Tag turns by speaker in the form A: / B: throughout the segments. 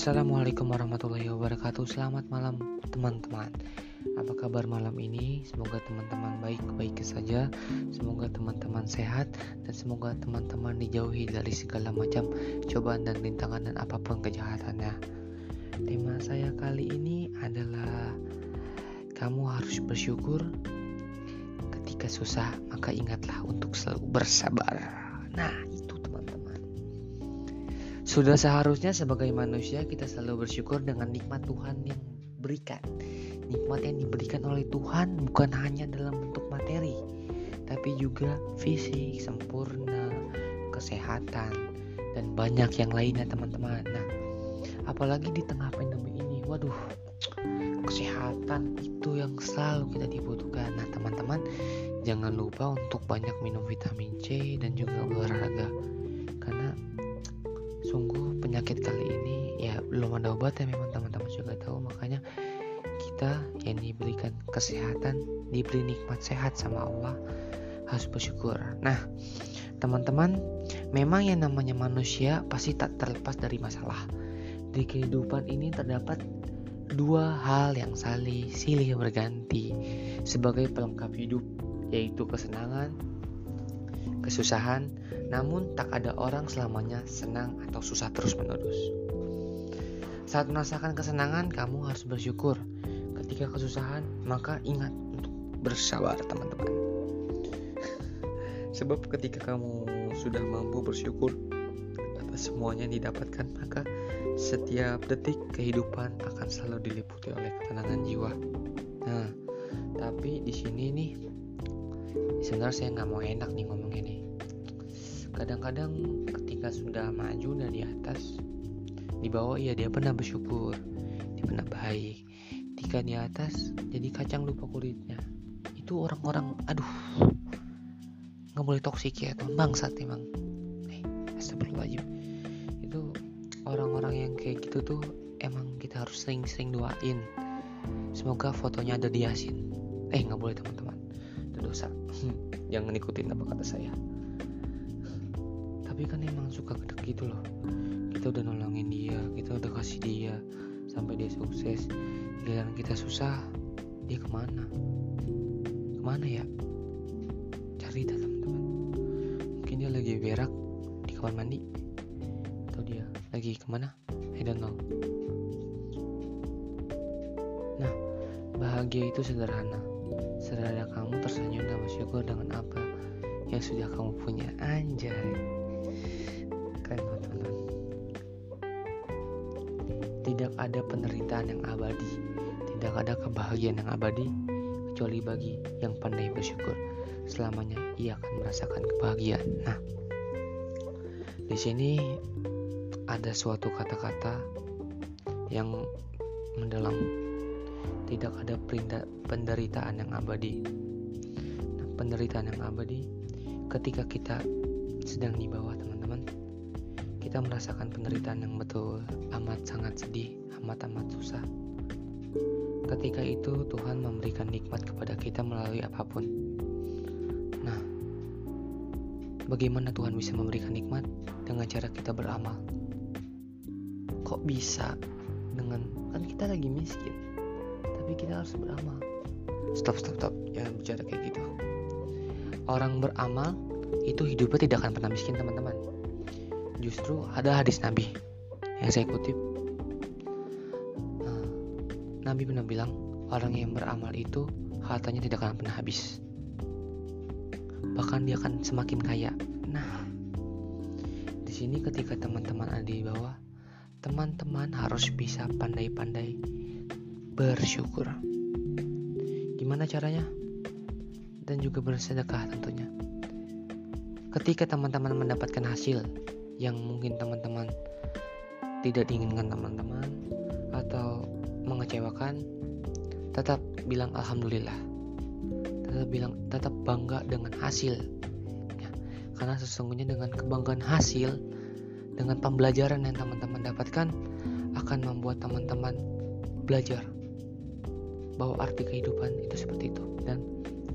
A: Assalamualaikum warahmatullahi wabarakatuh. Selamat malam teman-teman. Apa kabar malam ini? Semoga teman-teman baik-baik saja. Semoga teman-teman sehat Dan semoga teman-teman dijauhi dari segala macam cobaan dan rintangan dan apa pun kejahatannya. Tema saya kali ini adalah Kamu harus bersyukur Ketika susah maka ingatlah untuk selalu bersabar. Nah sudah seharusnya sebagai manusia kita selalu bersyukur dengan nikmat Tuhan yang berikan. Nikmat yang diberikan oleh Tuhan bukan hanya dalam bentuk materi, tapi juga fisik, sempurna, kesehatan, dan banyak yang lainnya teman-teman. Nah, apalagi di tengah pandemi ini, waduh, kesehatan itu yang selalu kita dibutuhkan. Nah, teman-teman, jangan lupa untuk banyak minum vitamin C dan juga olahraga sungguh penyakit kali ini ya belum ada obat ya memang teman-teman juga tahu. Makanya kita yang diberikan kesehatan diberi nikmat sehat sama Allah. Harus bersyukur. Nah teman-teman memang yang namanya manusia pasti tak terlepas dari masalah. Di kehidupan ini terdapat dua hal yang saling silih berganti sebagai pelengkap hidup yaitu kesenangan kesusahan, namun tak ada orang selamanya senang atau susah terus-menerus. Saat merasakan kesenangan, kamu harus bersyukur. Ketika kesusahan, maka ingat untuk bersabar, teman-teman. Sebab ketika kamu sudah mampu bersyukur atas semuanya yang didapatkan, maka setiap detik kehidupan akan selalu diliputi oleh ketenangan jiwa. Nah, tapi di sini nih sebenarnya saya nggak mau enak nih ngomong ini. Kadang-kadang ketika sudah maju dari atas di bawah ya dia pernah bersyukur. Dia pernah baik. Ketika di atas jadi kacang lupa kulitnya. Itu orang-orang aduh nggak boleh toksik ya teman bangsat emang. Eh astagfirullahaladzim. Itu orang-orang yang kayak gitu tuh emang kita harus sering-sering doain. Semoga fotonya ada di yasin. Eh nggak boleh teman-teman. Dosa jangan ikutin apa kata saya. Tapi kan emang suka gede gitu loh. Kita udah nolongin dia kita udah kasih dia sampai dia sukses. Giliran kita susah dia ke mana? Ke mana ya? Cari teman-teman. Mungkin dia lagi berak di kamar mandi. Atau dia lagi ke mana? I don't know. Nah bahagia itu sederhana Sederhana kamu tersenyum dan bersyukur dengan apa yang sudah kamu punya. Anjay. Keren banget teman-teman Tidak ada penderitaan yang abadi. Tidak ada kebahagiaan yang abadi Kecuali bagi yang pandai bersyukur. Selamanya ia akan merasakan kebahagiaan. Nah di sini ada suatu kata-kata yang mendalam tidak ada penderitaan yang abadi. Nah, penderitaan yang abadi ketika kita sedang di bawah teman-teman, kita merasakan penderitaan yang betul amat sangat sedih, amat amat susah. Ketika itu Tuhan memberikan nikmat kepada kita melalui apa pun. Nah, bagaimana Tuhan bisa memberikan nikmat dengan cara kita beramal? Kok bisa dengan kan kita lagi miskin? Tapi kita harus beramal. Stop stop stop. Jangan bicara kayak gitu. Orang beramal itu hidupnya tidak akan pernah miskin teman-teman. Justru ada hadis nabi yang saya kutip. Nah, nabi pernah bilang orang yang beramal itu hartanya tidak akan pernah habis. Bahkan dia akan semakin kaya. Nah di sini ketika teman-teman ada di bawah teman-teman harus bisa pandai-pandai bersyukur. Gimana caranya? Dan juga bersedekah tentunya. Ketika teman-teman mendapatkan hasil yang mungkin teman-teman tidak diinginkan teman-teman atau mengecewakan, tetap bilang alhamdulillah. Tetap bilang tetap bangga dengan hasil. Ya, karena sesungguhnya dengan kebanggaan hasil dengan pembelajaran yang teman-teman dapatkan akan membuat teman-teman belajar bahwa arti kehidupan itu seperti itu. Dan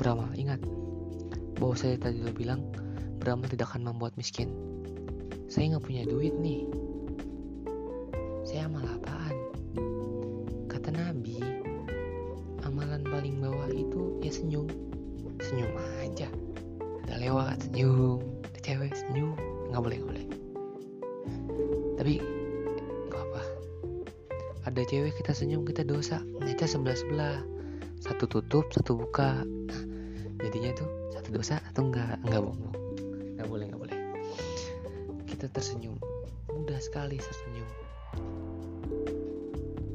A: beramal ingat bahwa saya tadi udah bilang beramal tidak akan membuat miskin. Saya nggak punya duit nih cewek kita senyum kita dosa. Ngaca sebelah sebelah. Satu tutup satu buka. Nah, jadinya tuh satu dosa atau enggak? Enggak bohong nggak boleh nggak boleh. Kita tersenyum. Mudah sekali tersenyum.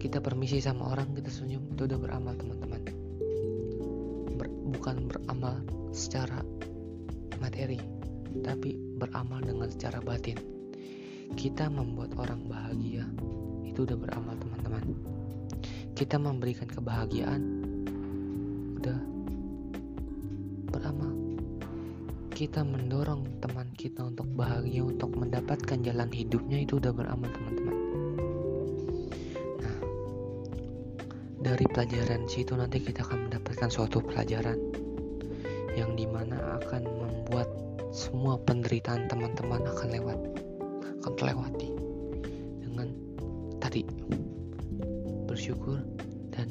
A: Kita permisi sama orang kita senyum. Itu udah beramal teman-teman. Ber, bukan beramal secara materi tapi beramal dengan secara batin. Kita membuat orang bahagia itu udah beramal teman-teman. Kita memberikan kebahagiaan. Udah beramal. Kita mendorong teman kita untuk bahagia untuk mendapatkan jalan hidupnya itu udah beramal teman-teman. Dari pelajaran situ nanti kita akan mendapatkan suatu pelajaran yang di mana akan membuat semua penderitaan teman-teman akan lewat akan terlewati tadi bersyukur dan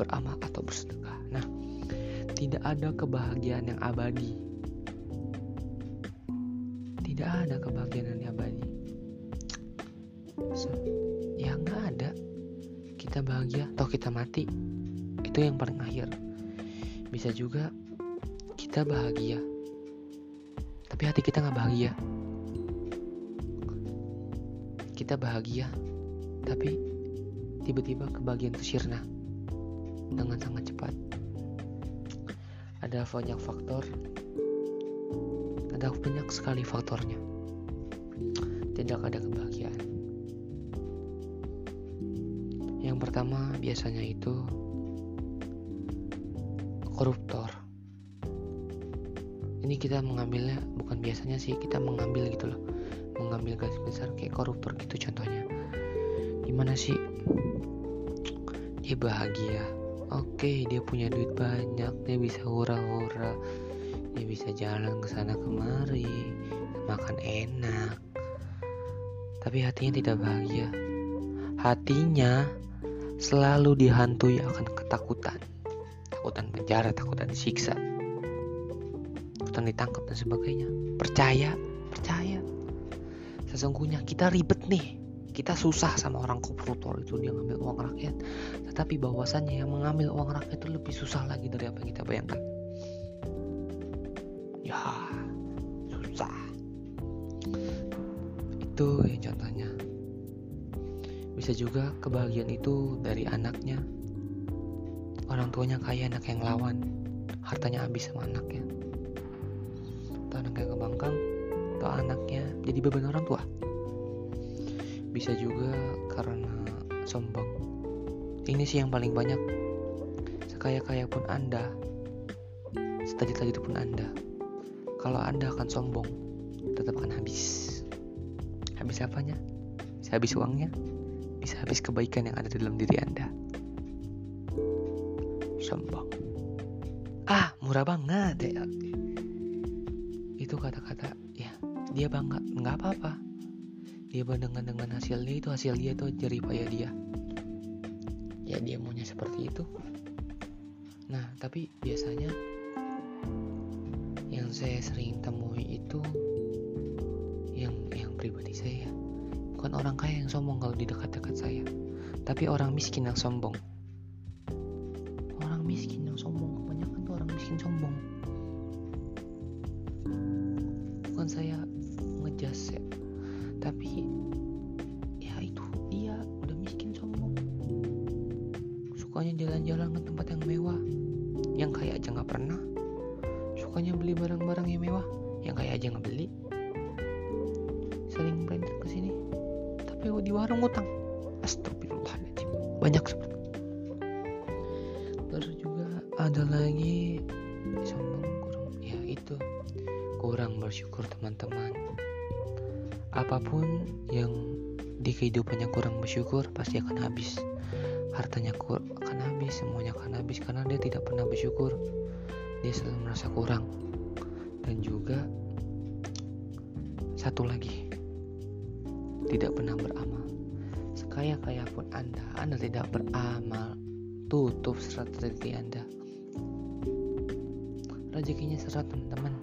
A: beramal atau bersedekah. Nah tidak ada kebahagiaan yang abadi. Tidak ada kebahagiaan yang abadi. So, ya nggak ada. Kita bahagia atau kita mati itu yang paling akhir. Bisa juga kita bahagia tapi hati kita nggak bahagia. Kita bahagia tapi tiba-tiba kebahagiaan itu sirna dengan sangat cepat ada banyak faktor ada banyak sekali faktornya tidak ada kebahagiaan yang pertama biasanya itu koruptor. Ini kita mengambilnya bukan biasanya sih kita mengambil gitu loh, mengambil garis besar kayak koruptor gitu contohnya. Gimana sih? Dia bahagia. Oke, dia punya duit banyak, dia bisa hura-hura, dia bisa jalan ke sana kemari, makan enak. Tapi hatinya tidak bahagia. Hatinya selalu dihantui akan ketakutan takutan penjara takutan disiksa takutan ditangkap dan sebagainya percaya percaya sesungguhnya kita ribet nih kita susah sama orang koruptor itu dia ngambil uang rakyat tetapi bahwasannya yang mengambil uang rakyat itu lebih susah lagi dari apa yang kita bayangkan ya susah itu ya contohnya bisa juga kebahagiaan itu dari anaknya. Orang tuanya kaya, anak yang lawan. Hartanya habis sama anaknya. Atau anak yang kebangkang, atau anaknya jadi beban orang tua. Bisa juga karena sombong. Ini sih yang paling banyak. Sekaya-kaya pun Anda, setajir-tajir pun Anda. Kalau Anda akan sombong, tetap akan habis. Habis apanya? Habis uangnya, bisa habis kebaikan yang ada di dalam diri Anda. Sombong. Ah, murah banget ya. Itu kata-kata ya, dia bangga, nggak apa-apa. Dia bandingkan dengan hasilnya itu hasil dia itu jerih payah dia. Ya dia maunya seperti itu. Nah, tapi biasanya yang saya sering temui itu yang yang pribadi saya bukan orang kaya yang sombong kalau di dekat-dekat saya, tapi orang miskin yang sombong. Sukanya jalan-jalan ke tempat yang mewah, yang kaya aja nggak pernah. Sukanya beli barang-barang yang mewah, yang kaya aja nggak beli. Sering branded ke sini, tapi di warung utang. Astagfirullahaladzim. Banyak seperti terus juga ada lagi sombong kurang ya itu. Kurang bersyukur teman-teman. Apa pun yang di kehidupannya kurang bersyukur pasti akan habis hartanya akan habis semuanya akan habis karena dia tidak pernah bersyukur dia selalu merasa kurang dan juga satu lagi tidak pernah beramal. Sekaya-kaya pun Anda, Anda tidak beramal, tutup strategi Anda. rezekinya seret teman-teman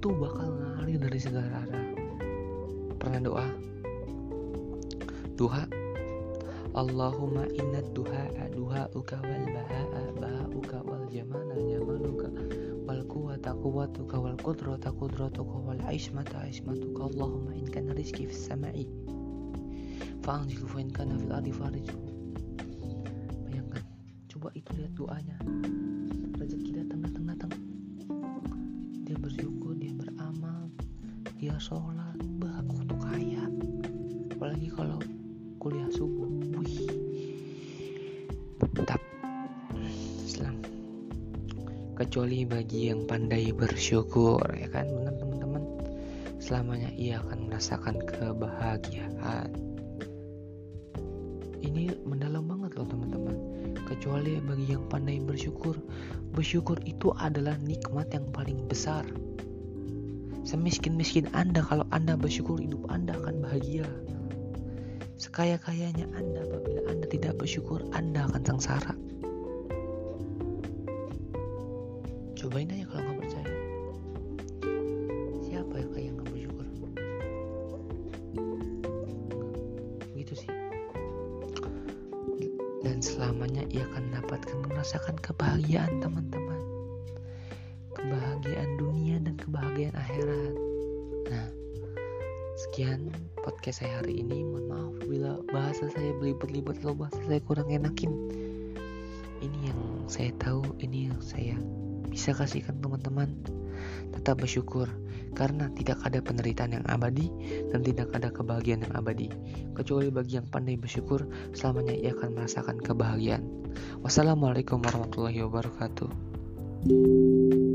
A: tuh bakal ngalir dari segala arah. Pernah doa? Duha? Allahumma inna duha duha uka wal baha'a baha'uka wal jamala jamaluka wal quwata quwatuka wal qudrata qudratuka wal ismata ismatuka Allahumma in kana rizki fis sama'i fa'anzilhu fa in kana fil ardi farijhu bayangkan coba itu lihat doanya. Rezeki datang datang datang. Dia bersyukur dia sholat bah aku tuh kaya. Apalagi kalau kuliah subuh. Wih. Tetap. Islam. Kecuali bagi yang pandai bersyukur ya kan benar teman-teman. Selamanya ia akan merasakan kebahagiaan. Ini mendalam banget loh teman-teman. Kecuali bagi yang pandai bersyukur bersyukur itu adalah nikmat yang paling besar semiskin-miskin anda kalau anda bersyukur hidup anda akan bahagia Sekaya-kayanya Anda apabila Anda tidak bersyukur, Anda akan sengsara. Cobain aja kalau nggak percaya. Siapa yang kaya nggak bersyukur? Gitu sih. Dan selamanya ia akan mendapatkan merasakan kebahagiaan teman-teman. Podcast saya hari ini mohon maaf bila bahasa saya belibet-libet atau bahasa saya kurang enakin. Ini yang saya tahu ini yang saya bisa kasihkan teman-teman. Tetap bersyukur karena tidak ada penderitaan yang abadi dan tidak ada kebahagiaan yang abadi. Kecuali bagi yang pandai bersyukur selamanya ia akan merasakan kebahagiaan. Wassalamualaikum warahmatullahi wabarakatuh